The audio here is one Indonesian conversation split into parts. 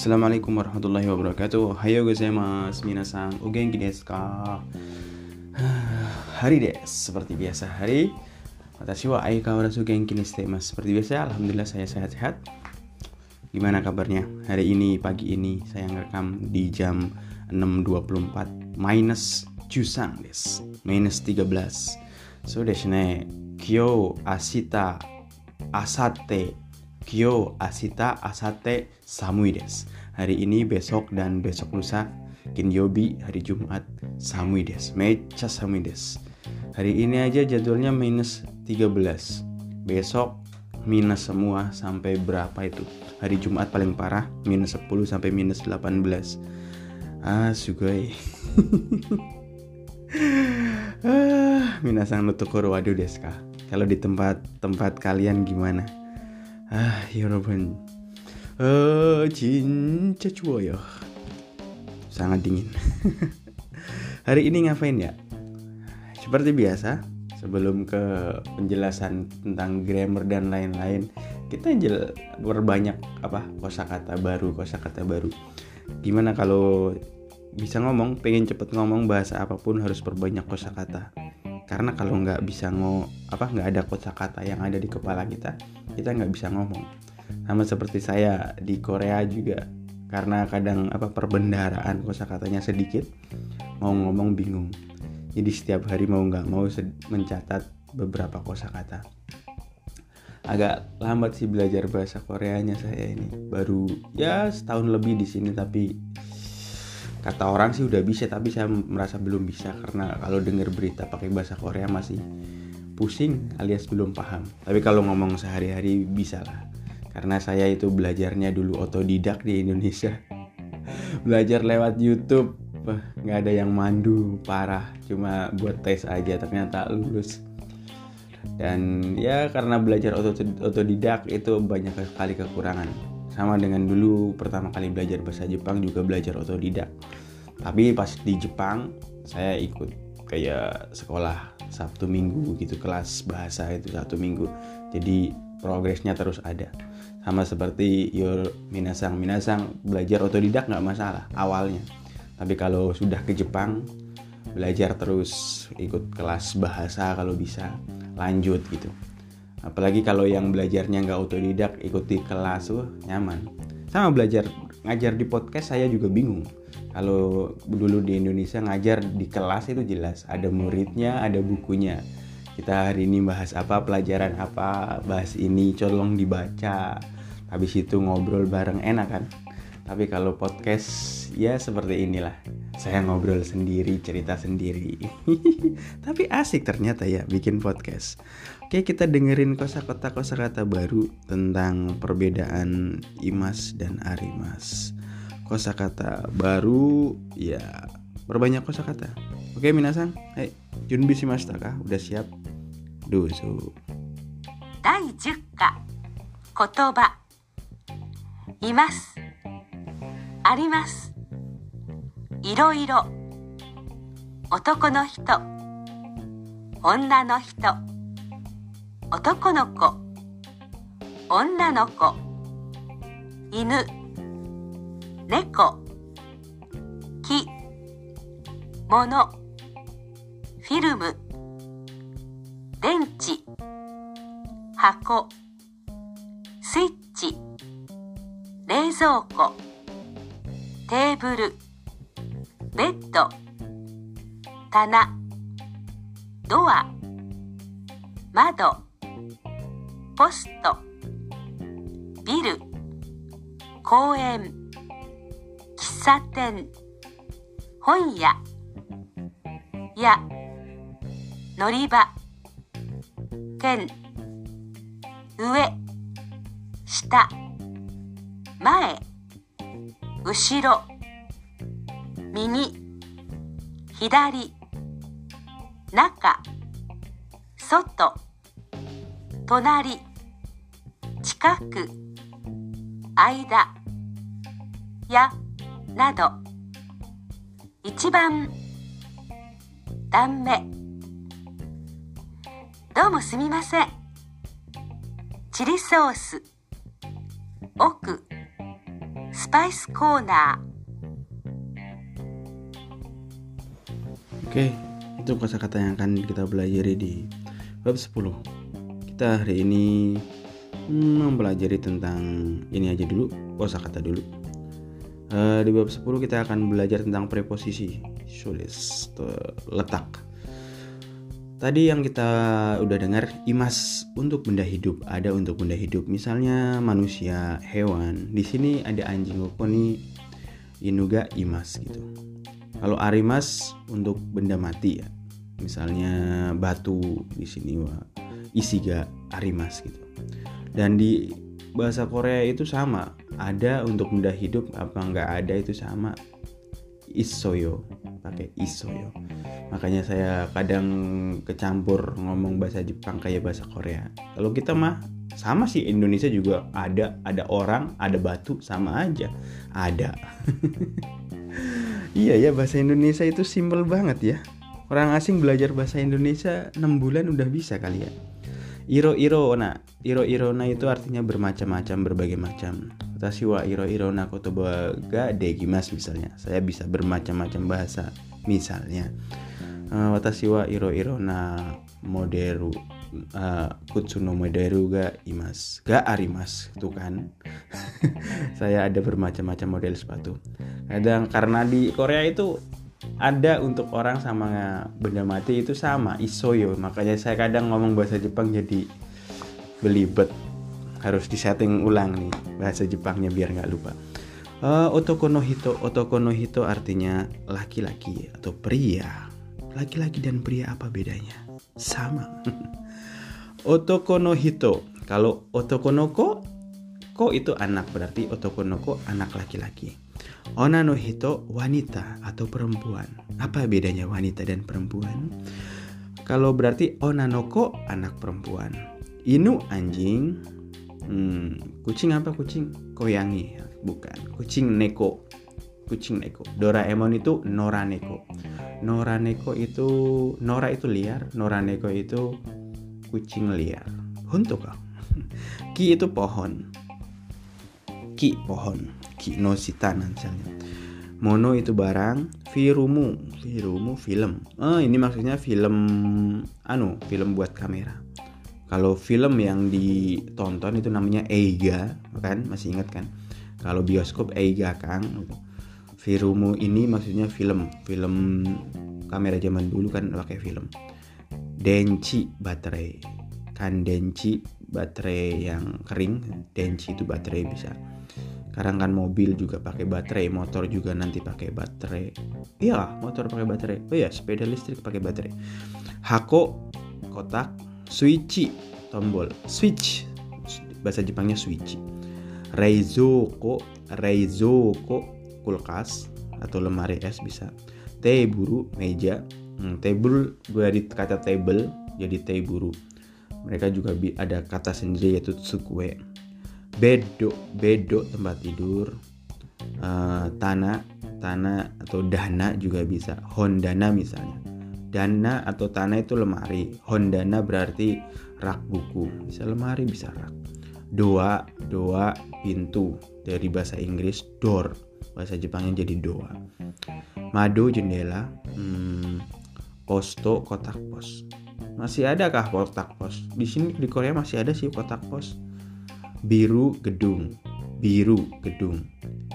Assalamualaikum warahmatullahi wabarakatuh Hayo gozaimasu minasan O genki desu ka? Hari des, seperti biasa hari Watashi wa aikawarazu genki mas Seperti biasa, Alhamdulillah saya sehat-sehat Gimana kabarnya? Hari ini, pagi ini saya ngerekam di jam 6.24 Minus Jusang des Minus 13 So desu ne Kyo, asita, asate Kyo, asita, asate, samui des. Hari ini, besok, dan besok lusa. Kinyobi, hari Jumat, samui des. Mecha samui des. Hari ini aja jadwalnya minus 13. Besok minus semua sampai berapa itu? Hari Jumat paling parah, minus 10 sampai minus 18. Ah, sugoi. ah, minasang nutokoro waduh deska. Kalau di tempat-tempat kalian gimana? 아, 여러분. 어, 진짜 추워요. Sangat dingin. Hari ini ngapain ya? Seperti biasa, sebelum ke penjelasan tentang grammar dan lain-lain, kita jel berbanyak apa kosakata baru, kosakata baru. Gimana kalau bisa ngomong, pengen cepet ngomong bahasa apapun harus perbanyak kosakata karena kalau nggak bisa ngo apa nggak ada kosakata yang ada di kepala kita kita nggak bisa ngomong. Sama seperti saya di Korea juga karena kadang apa perbendaharaan kosakatanya sedikit mau ngomong bingung. Jadi setiap hari mau nggak mau mencatat beberapa kosakata. Agak lambat sih belajar bahasa Koreanya saya ini. Baru ya setahun lebih di sini tapi kata orang sih udah bisa tapi saya merasa belum bisa. Karena kalau dengar berita pakai bahasa Korea masih pusing alias belum paham. Tapi kalau ngomong sehari-hari bisa lah. Karena saya itu belajarnya dulu otodidak di Indonesia. Belajar lewat YouTube. Nggak ada yang mandu parah. Cuma buat tes aja ternyata lulus. Dan ya karena belajar otodidak itu banyak sekali kekurangan sama dengan dulu pertama kali belajar bahasa Jepang juga belajar otodidak. Tapi pas di Jepang saya ikut kayak sekolah Sabtu Minggu gitu kelas bahasa itu satu minggu. Jadi progresnya terus ada. Sama seperti your minasang. Minasang belajar otodidak nggak masalah awalnya. Tapi kalau sudah ke Jepang belajar terus ikut kelas bahasa kalau bisa lanjut gitu apalagi kalau yang belajarnya nggak otodidak ikuti kelas tuh nyaman. Sama belajar ngajar di podcast saya juga bingung. Kalau dulu di Indonesia ngajar di kelas itu jelas ada muridnya ada bukunya. Kita hari ini bahas apa pelajaran apa bahas ini colong dibaca. Habis itu ngobrol bareng enak kan? Tapi kalau podcast ya seperti inilah. Saya ngobrol sendiri cerita sendiri. Tapi asik ternyata ya bikin podcast oke kita dengerin kosakata kosakata baru tentang perbedaan imas dan arimas kosakata baru ya berbanyak kosakata oke minasan hai junbi shimashita kah udah siap dozo 第10課言葉いますありますいろいろ男の人女の人 男の子。女の子。犬。猫。木。物。フィルム。電池。箱。スイッチ。冷蔵庫。テーブル。ベッド。棚。ドア。窓。ポスト。ビル。公園。喫茶店。本屋。や乗り場。県上。下。前。後ろ。右。左。中。外。隣。近く間やなど一番断目どうもすみませんチリソース奥ススパイスコーナー Oke, itu kosakata yang akan kita pelajari di bab 10. Kita hari ini mempelajari tentang ini aja dulu, kosakata dulu. Eh, di bab 10 kita akan belajar tentang preposisi, sulis, letak. Tadi yang kita udah dengar imas untuk benda hidup, ada untuk benda hidup. Misalnya manusia, hewan. Di sini ada anjing oponi inuga imas gitu. Kalau arimas untuk benda mati ya. Misalnya batu di sini wah isiga arimas gitu. Dan di bahasa Korea itu sama. Ada untuk benda hidup apa nggak ada itu sama. Isoyo pakai isoyo. Makanya saya kadang kecampur ngomong bahasa Jepang kayak bahasa Korea. Kalau kita mah sama sih Indonesia juga ada ada orang ada batu sama aja ada Iya ya bahasa Indonesia itu simpel banget ya. Orang asing belajar bahasa Indonesia 6 bulan udah bisa kali ya. Iro iro na, iro iro na itu artinya bermacam-macam, berbagai macam. Watashi wa iro iro na kotoba ga degimas misalnya. Saya bisa bermacam-macam bahasa. Misalnya, uh, watashi wa iro iro na moderu uh, kutsuno moderu ga imas ga arimas itu kan saya ada bermacam-macam model sepatu kadang karena di Korea itu ada untuk orang sama benda mati itu sama isoyo. Makanya saya kadang ngomong bahasa Jepang jadi belibet. Harus disetting ulang nih bahasa Jepangnya biar nggak lupa. Uh, otoko no hito otoko no hito artinya laki-laki atau pria. Laki-laki dan pria apa bedanya? Sama. Otoko no hito. Kalau otoko no ko itu anak. Berarti otoko no ko anak laki-laki ona no hito wanita atau perempuan? Apa bedanya wanita dan perempuan? Kalau berarti ona no ko anak perempuan. Inu anjing? Hmm, kucing apa kucing? Koyangi bukan. Kucing neko. Kucing neko. Doraemon itu Nora neko. Nora neko itu Nora itu liar Nora neko itu kucing liar. Untuk kau? Ki itu pohon. Ki pohon ki no sitana misalnya mono itu barang virumu. Virumu film. Oh ini maksudnya film anu film buat kamera. Kalau film yang ditonton itu namanya Eiga kan? Masih ingat kan? Kalau bioskop Eiga kang Virumu ini maksudnya film. Film kamera zaman dulu kan pakai film. Denci baterai. Kan denci baterai yang kering denci itu baterai bisa sekarang kan mobil juga pakai baterai motor juga nanti pakai baterai. Iya motor pakai baterai. Oh ya sepeda listrik pakai baterai. Hako kotak switch tombol. Switch bahasa Jepangnya switch reizoko reizoko kulkas atau lemari es bisa. Teburu meja. Hmm, table dari kata table jadi teburu mereka juga ada kata sendiri yaitu tsukue bedo bedo tempat tidur. Uh, tanah tanah atau dana juga bisa. Hondana misalnya. Dana atau tanah itu lemari. Hondana berarti rak buku. Bisa lemari bisa rak. Doa doa pintu. Dari bahasa Inggris door. Bahasa Jepangnya jadi doa. Mado jendela. Hmm, posto kotak pos. Masih ada kah kotak pos? Di sini di Korea masih ada sih kotak pos biru gedung. Biru gedung.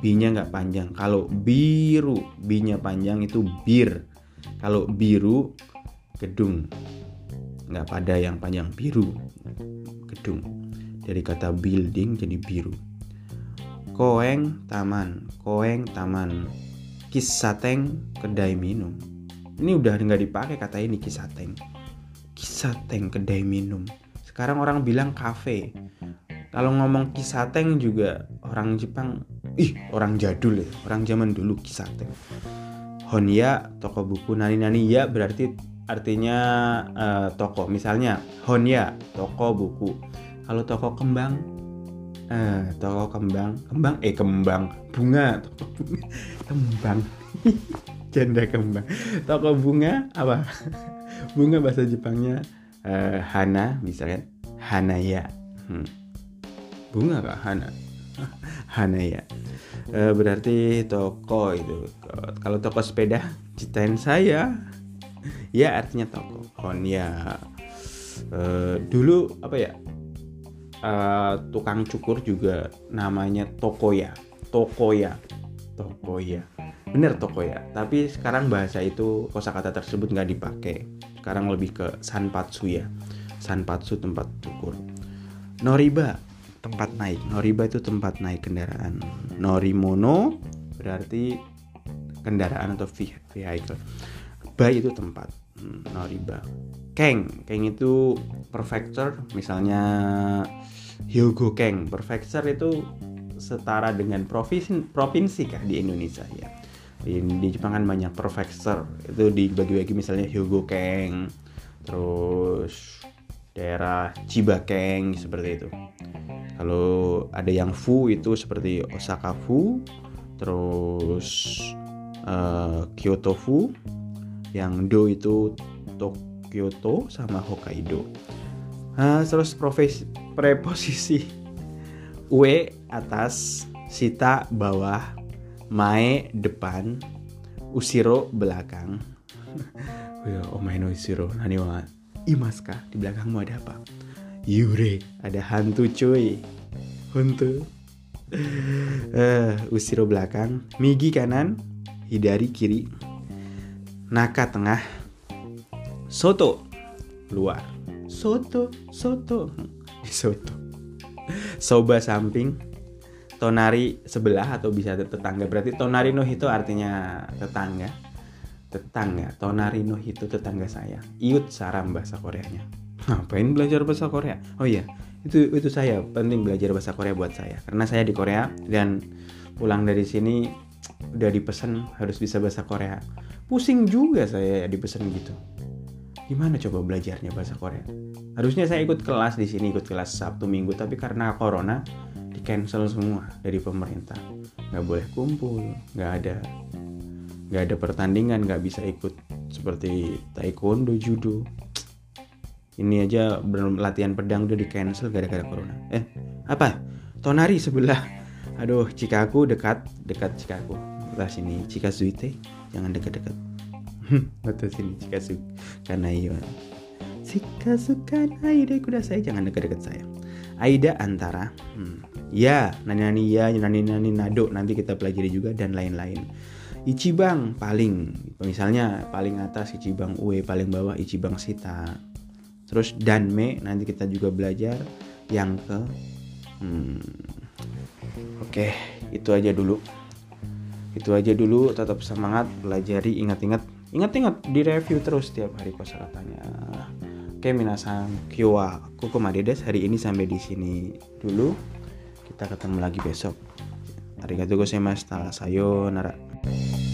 Binya nggak panjang. Kalau biru binya panjang itu bir. Kalau biru gedung. Nggak pada yang panjang. Biru gedung. Dari kata building jadi biru. Koeng taman. Koeng taman. Kisateng kedai minum. Ini udah nggak dipakai kata ini kisateng kisateng kedai minum. Sekarang orang bilang kafe kalau ngomong kisateng juga orang Jepang ih orang jadul ya orang zaman dulu kisateng. Honya toko buku nani nani ya berarti artinya uh, toko. Misalnya Honya toko buku. Kalau toko kembang eh, toko kembang kembang eh kembang bunga. Toko kembang janda kembang. Toko bunga apa? Bunga bahasa Jepangnya eh, hana misalnya hanaya. Hmm. Bunga kak hana. Hanaya e, berarti toko itu. Kalau toko sepeda ceritain saya. Ya artinya toko. Kon ya. E, dulu apa ya? E, tukang cukur juga namanya toko ya toko ya toko ya bener toko ya tapi sekarang bahasa itu kosakata tersebut nggak dipakai. Sekarang lebih ke sanpatsu ya. Sanpatsu tempat cukur. Noriba tempat naik. Noriba itu tempat naik kendaraan. Norimono berarti kendaraan atau vehicle. Ba itu tempat hmm, noriba. Keng keng itu prefecture misalnya Hyogo Keng. Prefecture itu setara dengan provinsi provinsi kah di Indonesia? Ya. Di, Jepang kan banyak prefecture. Itu dibagi-bagi misalnya Hyogokeng terus daerah Chibakeng seperti itu. Kalau ada yang Fu itu seperti Osaka Fu terus uh, Kyoto Fu yang Do itu Tokyo sama Hokkaido. Uh, terus profesi preposisi Ue atas Sita bawah Mae depan, Usiro belakang. oh main Usiro, nani imaska di belakangmu ada apa? Yure, ada hantu cuy. Hantu. Uh, Usiro belakang, Migi kanan, Hidari kiri, Naka tengah, Soto luar, Soto, Soto, Soto, Soba samping, tonari sebelah atau bisa tetangga. Berarti tonari no itu artinya tetangga tetangga tonari no itu tetangga saya. Iut saram bahasa Koreanya. Ngapain belajar bahasa Korea? Oh iya itu itu saya. Penting belajar bahasa Korea buat saya. Karena saya di Korea dan pulang dari sini udah dipesan harus bisa bahasa Korea. Pusing juga saya dipesan gitu. Gimana coba belajarnya bahasa Korea? Harusnya saya ikut kelas di sini ikut kelas Sabtu Minggu tapi karena corona di cancel semua dari pemerintah. Nggak boleh kumpul nggak ada nggak ada pertandingan nggak bisa ikut. Seperti taekwondo judo. Ini aja latihan pedang udah di cancel gara-gara corona. Eh apa? Tonari sebelah. Aduh Cikaku dekat dekat Cikaku lah sini Cikasuite jangan dekat-dekat. Betul sini Cikasu karena iya. Cikasu kan Aida kuda saya. Jangan dekat-dekat saya. Aida antara hmm, ya nani nani ya nani nani nado. Nanti kita pelajari juga dan lain-lain Ichibang paling misalnya paling atas Ichibang Ue paling bawah Ichibang Sita terus Danme nanti kita juga belajar yang ke hmm, oke okay, itu aja dulu itu aja dulu tetap semangat pelajari ingat-ingat ingat-ingat di review terus setiap hari kosakatanya oke minasan kyowa kokomadedes hari ini sampai di sini dulu kita ketemu lagi besok. Arigatou gozaimashita. Sayonara. Bye.